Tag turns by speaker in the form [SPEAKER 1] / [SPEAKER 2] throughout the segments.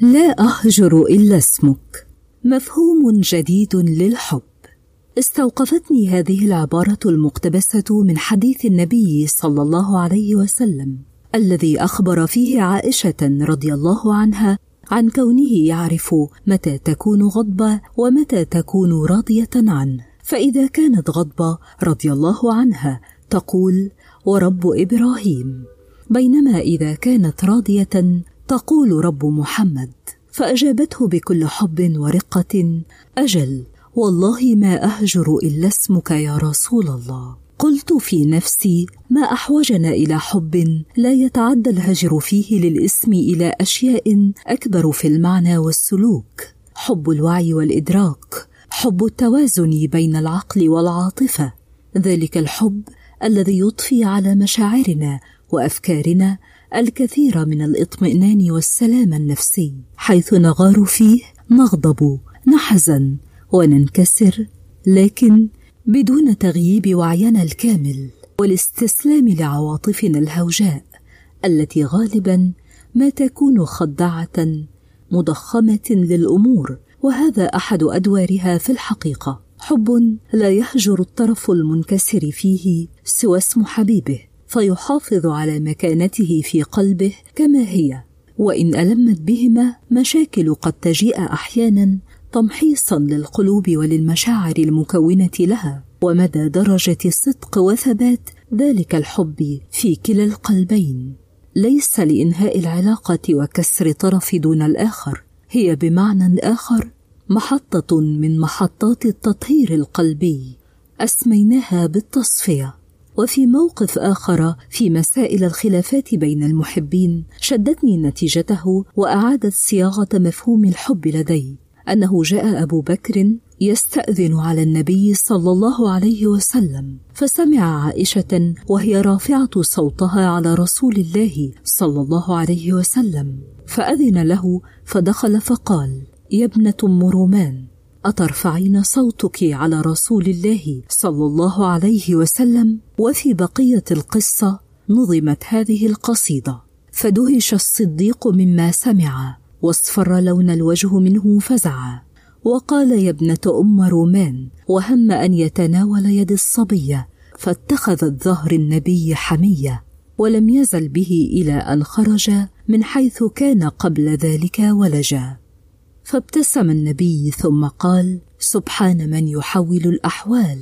[SPEAKER 1] لا أهجر إلا اسمك. مفهوم جديد للحب. استوقفتني هذه العبارة المقتبسة من حديث النبي صلى الله عليه وسلم الذي أخبر فيه عائشة رضي الله عنها عن كونه يعرف متى تكون غضبة ومتى تكون راضية عنه. فإذا كانت غضبة رضي الله عنها تقول ورب إبراهيم. بينما إذا كانت راضية تقول رب محمد فأجابته بكل حب ورقة أجل والله ما أهجر إلا اسمك يا رسول الله. قلت في نفسي ما أحوجنا إلى حب لا يتعدى الهجر فيه للاسم إلى أشياء أكبر في المعنى والسلوك. حب الوعي والإدراك حب التوازن بين العقل والعاطفة. ذلك الحب الذي يضفي على مشاعرنا وأفكارنا الكثير من الإطمئنان والسلام النفسي حيث نغار فيه نغضب نحزن وننكسر لكن بدون تغييب وعينا الكامل والاستسلام لعواطفنا الهوجاء التي غالبا ما تكون خدعة مضخمة للأمور وهذا أحد أدوارها في الحقيقة. حب لا يهجر الطرف المنكسر فيه سوى اسم حبيبه. فيحافظ على مكانته في قلبه كما هي. وإن ألمت بهما مشاكل قد تجيء أحيانا تمحيصا للقلوب وللمشاعر المكونة لها. ومدى درجة صدق وثبات ذلك الحب في كلا القلبين. ليس لإنهاء العلاقة وكسر طرف دون الآخر. هي بمعنى آخر محطة من محطات التطهير القلبي. أسميناها بالتصفية. وفي موقف آخر في مسائل الخلافات بين المحبين شدتني نتيجته وأعادت صياغة مفهوم الحب لدي أنه جاء أبو بكر يستأذن على النبي صلى الله عليه وسلم فسمع عائشة وهي رافعة صوتها على رسول الله صلى الله عليه وسلم فأذن له فدخل فقال يا ابنة أم رومان أترفعين صوتك على رسول الله صلى الله عليه وسلم؟ وفي بقية القصة نظمت هذه القصيدة. فدهش الصديق مما سمع واصفر لون الوجه منه فزعا وقال يا ابنة أم رومان وهم أن يتناول يد الصبيه فاتخذت ظهر النبي حمية ولم يزل به إلى أن خرج من حيث كان قبل ذلك ولجا. فابتسم النبي ثم قال سبحان من يحول الأحوال.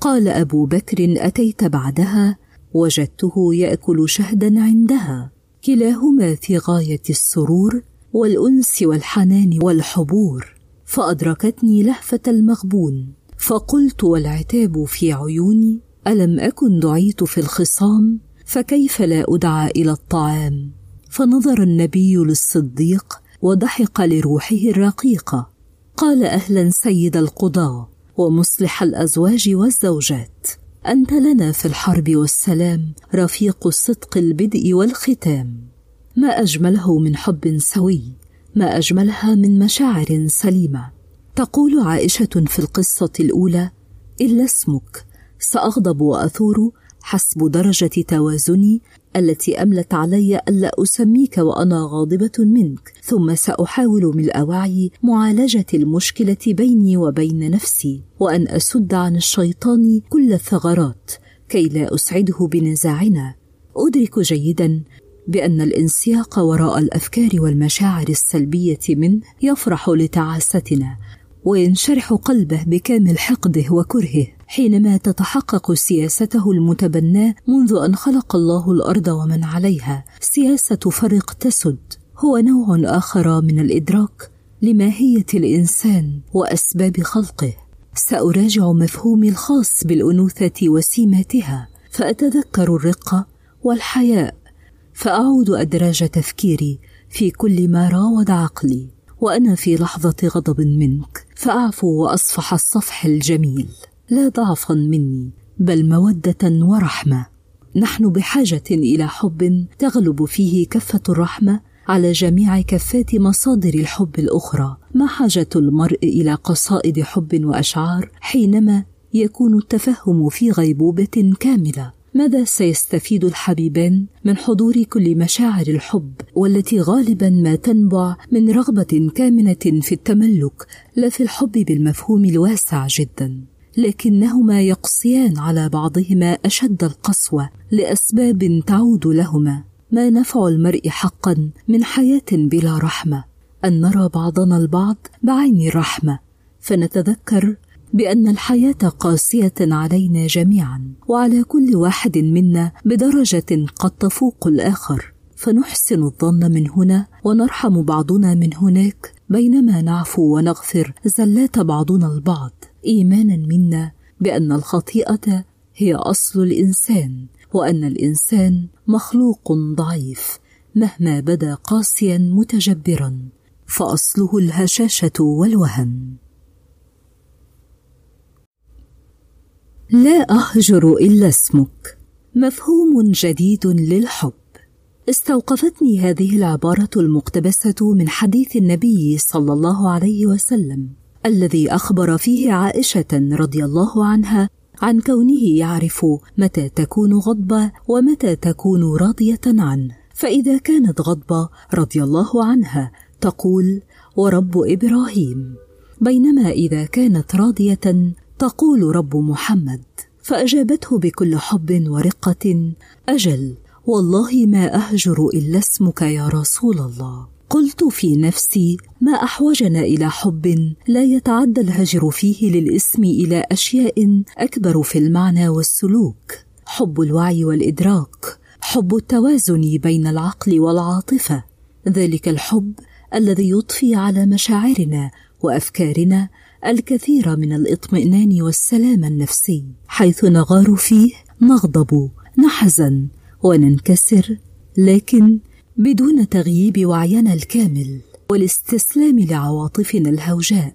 [SPEAKER 1] قال أبو بكر أتيت بعدها؟ وجدته يأكل شهدا عندها. كلاهما في غاية السرور والأنس والحنان والحبور فأدركتني لهفة المغبون. فقلت والعتاب في عيوني؟ ألم أكن دعيت في الخصام؟ فكيف لا أدعى إلى الطعام؟ فنظر النبي للصديق وضحك لروحه الرقيقه قال أهلا سيد القضاه ومصلح الأزواج والزوجات. أنت لنا في الحرب والسلام رفيق الصدق البدء والختام. ما أجمله من حب سوي ما أجملها من مشاعر سليمة. تقول عائشة في القصة الأولى إلا اسمك سأغضب وأثور حسب درجة توازني التي أملت علي ألا أسميك وأنا غاضبة منك. ثم سأحاول ملء وعي معالجة المشكلة بيني وبين نفسي وأن أسد عن الشيطان كل الثغرات كي لا أسعده بنزاعنا. أدرك جيدا بأن الانسياق وراء الأفكار والمشاعر السلبية منه يفرح لتعاستنا وينشرح قلبه بكامل حقده وكرهه. حينما تتحقق سياسته المتبناه منذ أن خلق الله الأرض ومن عليها سياسة فرق تسد. هو نوع آخر من الإدراك لماهية الإنسان وأسباب خلقه. سأراجع مفهومي الخاص بالأنوثة وسيماتها فأتذكر الرقه والحياء فأعود أدراج تفكيري في كل ما راود عقلي. وأنا في لحظة غضب منك فأعفو وأصفح الصفح الجميل. لا ضعفا مني بل مودة ورحمة. نحن بحاجة إلى حب تغلب فيه كفة الرحمة على جميع كفات مصادر الحب الأخرى. ما حاجة المرء إلى قصائد حب وأشعار حينما يكون التفهم في غيبوبة كاملة؟ ماذا سيستفيد الحبيبان من حضور كل مشاعر الحب والتي غالبا ما تنبع من رغبة كامنة في التملك لا في الحب بالمفهوم الواسع جدا؟ لكنهما يقصيان على بعضهما أشد القسوة لأسباب تعود لهما. ما نفع المرء حقا من حياة بلا رحمة. أن نرى بعضنا البعض بعين الرحمة. فنتذكر بأن الحياة قاسية علينا جميعا وعلى كل واحد منا بدرجة قد تفوق الآخر. فنحسن الظن من هنا ونرحم بعضنا من هناك بينما نعفو ونغفر زلات بعضنا البعض. إيمانا منا بأن الخطيئة هي أصل الإنسان وأن الإنسان مخلوق ضعيف مهما بدا قاسيا متجبرا فأصله الهشاشة والوهن لا أهجر إلا اسمك. مفهوم جديد للحب. استوقفتني هذه العبارة المقتبسة من حديث النبي صلى الله عليه وسلم. الذي أخبر فيه عائشة رضي الله عنها عن كونه يعرف متى تكون غضبة ومتى تكون راضية عنه. فإذا كانت غضبة رضي الله عنها تقول ورب إبراهيم. بينما إذا كانت راضية تقول رب محمد. فأجابته بكل حب ورقة أجل والله ما أهجر إلا اسمك يا رسول الله. قلت في نفسي ما أحوجنا إلى حب لا يتعدى الهجر فيه للإسم إلى أشياء أكبر في المعنى والسلوك. حب الوعي والإدراك حب التوازن بين العقل والعاطفة. ذلك الحب الذي يضفي على مشاعرنا وأفكارنا الكثير من الإطمئنان والسلام النفسي. حيث نغار فيه نغضب نحزن وننكسر لكن بدون تغييب وعينا الكامل والاستسلام لعواطفنا الهوجاء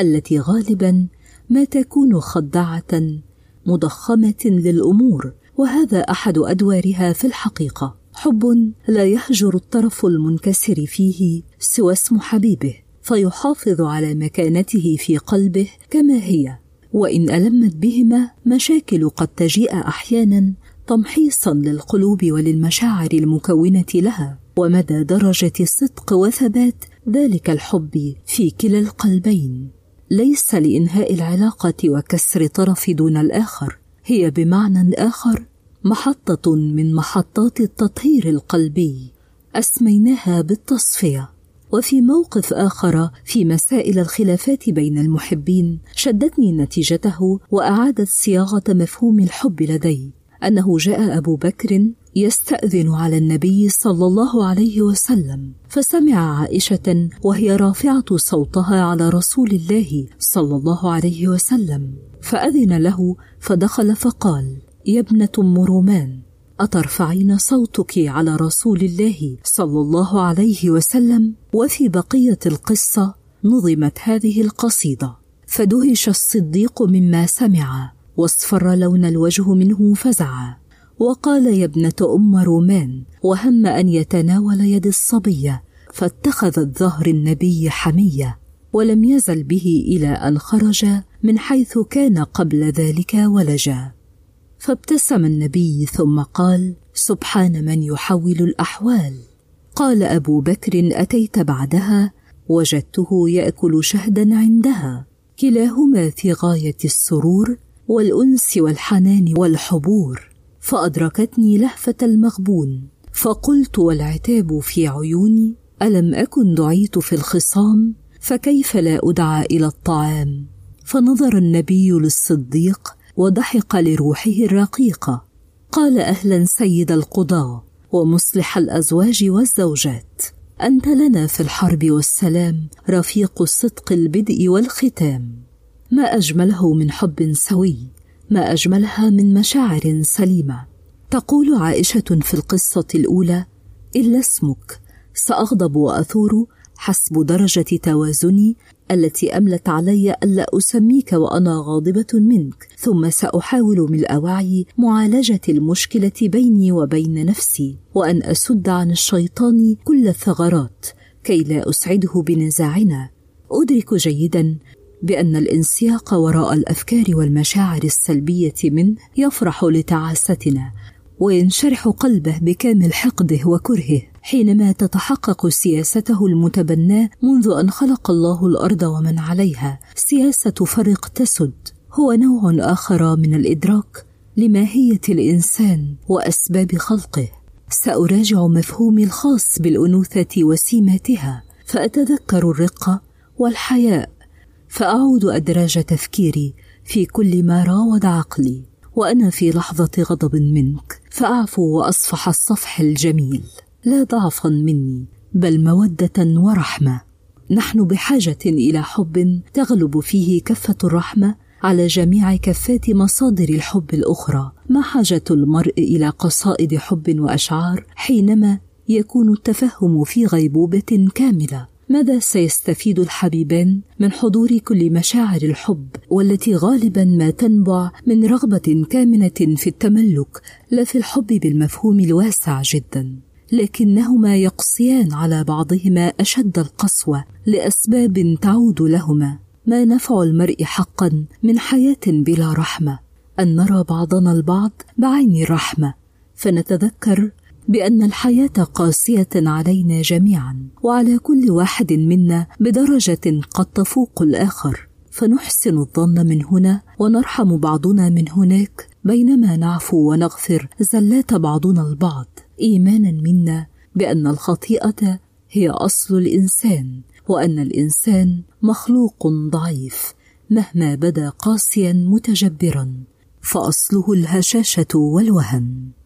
[SPEAKER 1] التي غالبا ما تكون خدعة مضخمة للأمور وهذا أحد أدوارها في الحقيقة. حب لا يهجر الطرف المنكسر فيه سوى اسم حبيبه فيحافظ على مكانته في قلبه كما هي. وإن ألمت بهما مشاكل قد تجيء أحيانا تمحيصا للقلوب وللمشاعر المكونة لها ومدى درجة صدق وثبات ذلك الحب في كلا القلبين. ليس لإنهاء العلاقة وكسر طرف دون الآخر هي بمعنى آخر محطة من محطات التطهير القلبي أسميناها بالتصفية. وفي موقف آخر في مسائل الخلافات بين المحبين شدتني نتيجته وأعادت صياغة مفهوم الحب لدي. أنه جاء أبو بكر يستأذن على النبي صلى الله عليه وسلم فسمع عائشة وهي رافعة صوتها على رسول الله صلى الله عليه وسلم فأذن له فدخل فقال يا ابنة أم رومان أترفعين صوتك على رسول الله صلى الله عليه وسلم؟ وفي بقية القصة نظمت هذه القصيدة. فدهش الصديق مما سمع. واصفر لون الوجه منه فزعا. وقال يا ابنة أم رومان وهم أن يتناول يد الصبية فاتخذت ظهر النبي حمية ولم يزل به إلى أن خرج من حيث كان قبل ذلك ولجا. فابتسم النبي ثم قال سبحان من يحول الأحوال. قال أبو بكر أتيت بعدها؟ وجدته يأكل شهدا عندها. كلاهما في غاية السرور والأنس والحنان والحبور فأدركتني لهفة المغبون فقلت والعتاب في عيوني ألم أكن دعيت في الخصام؟ فكيف لا أدعى إلى الطعام؟ فنظر النبي للصديق وضحك لروحه الرقيقه قال أهلا سيد القضاه ومصلح الأزواج والزوجات. أنت لنا في الحرب والسلام رفيق الصدق البدء والختام. ما أجمله من حب سوي ما أجملها من مشاعر سليمة. تقول عائشة في القصة الأولى إلا اسمك سأغضب وأثور حسب درجة توازني التي أملت علي ألا أسميك وأنا غاضبة منك ثم سأحاول ملء وعي معالجة المشكلة بيني وبين نفسي وأن أسد عن الشيطان كل الثغرات كي لا أسعده بنزاعنا. أدرك جيدا بأن الانسياق وراء الأفكار والمشاعر السلبية منه يفرح لتعاستنا وينشرح قلبه بكامل حقده وكرهه. حينما تتحقق سياسته المتبناه منذ أن خلق الله الأرض ومن عليها سياسة فرق تسد. هو نوع آخر من الإدراك لماهية الإنسان وأسباب خلقه. سأراجع مفهومي الخاص بالأنوثة وسيماتها فأتذكر الرقة والحياء فأعود أدراج تفكيري في كل ما راود عقلي وأنا في لحظة غضب منك فأعفو وأصفح الصفح الجميل. لا ضعفا مني بل مودة ورحمة. نحن بحاجة إلى حب تغلب فيه كفة الرحمة على جميع كفات مصادر الحب الأخرى. ما حاجة المرء إلى قصائد حب وأشعار حينما يكون التفهم في غيبوبة كاملة؟ ماذا سيستفيد الحبيبان من حضور كل مشاعر الحب والتي غالبا ما تنبع من رغبة كامنة في التملك لا في الحب بالمفهوم الواسع جدا؟ لكنهما يقصيان على بعضهما أشد القسوة لأسباب تعود لهما. ما نفع المرء حقا من حياة بلا رحمة؟ أن نرى بعضنا البعض بعين الرحمة. فنتذكر بأن الحياة قاسية علينا جميعا وعلى كل واحد منا بدرجة قد تفوق الآخر. فنحسن الظن من هنا ونرحم بعضنا من هناك بينما نعفو ونغفر زلات بعضنا البعض. ايمانا منا بأن الخطيئة هي أصل الإنسان وأن الإنسان مخلوق ضعيف مهما بدا قاسيا متجبرا. فأصله الهشاشة والوهن.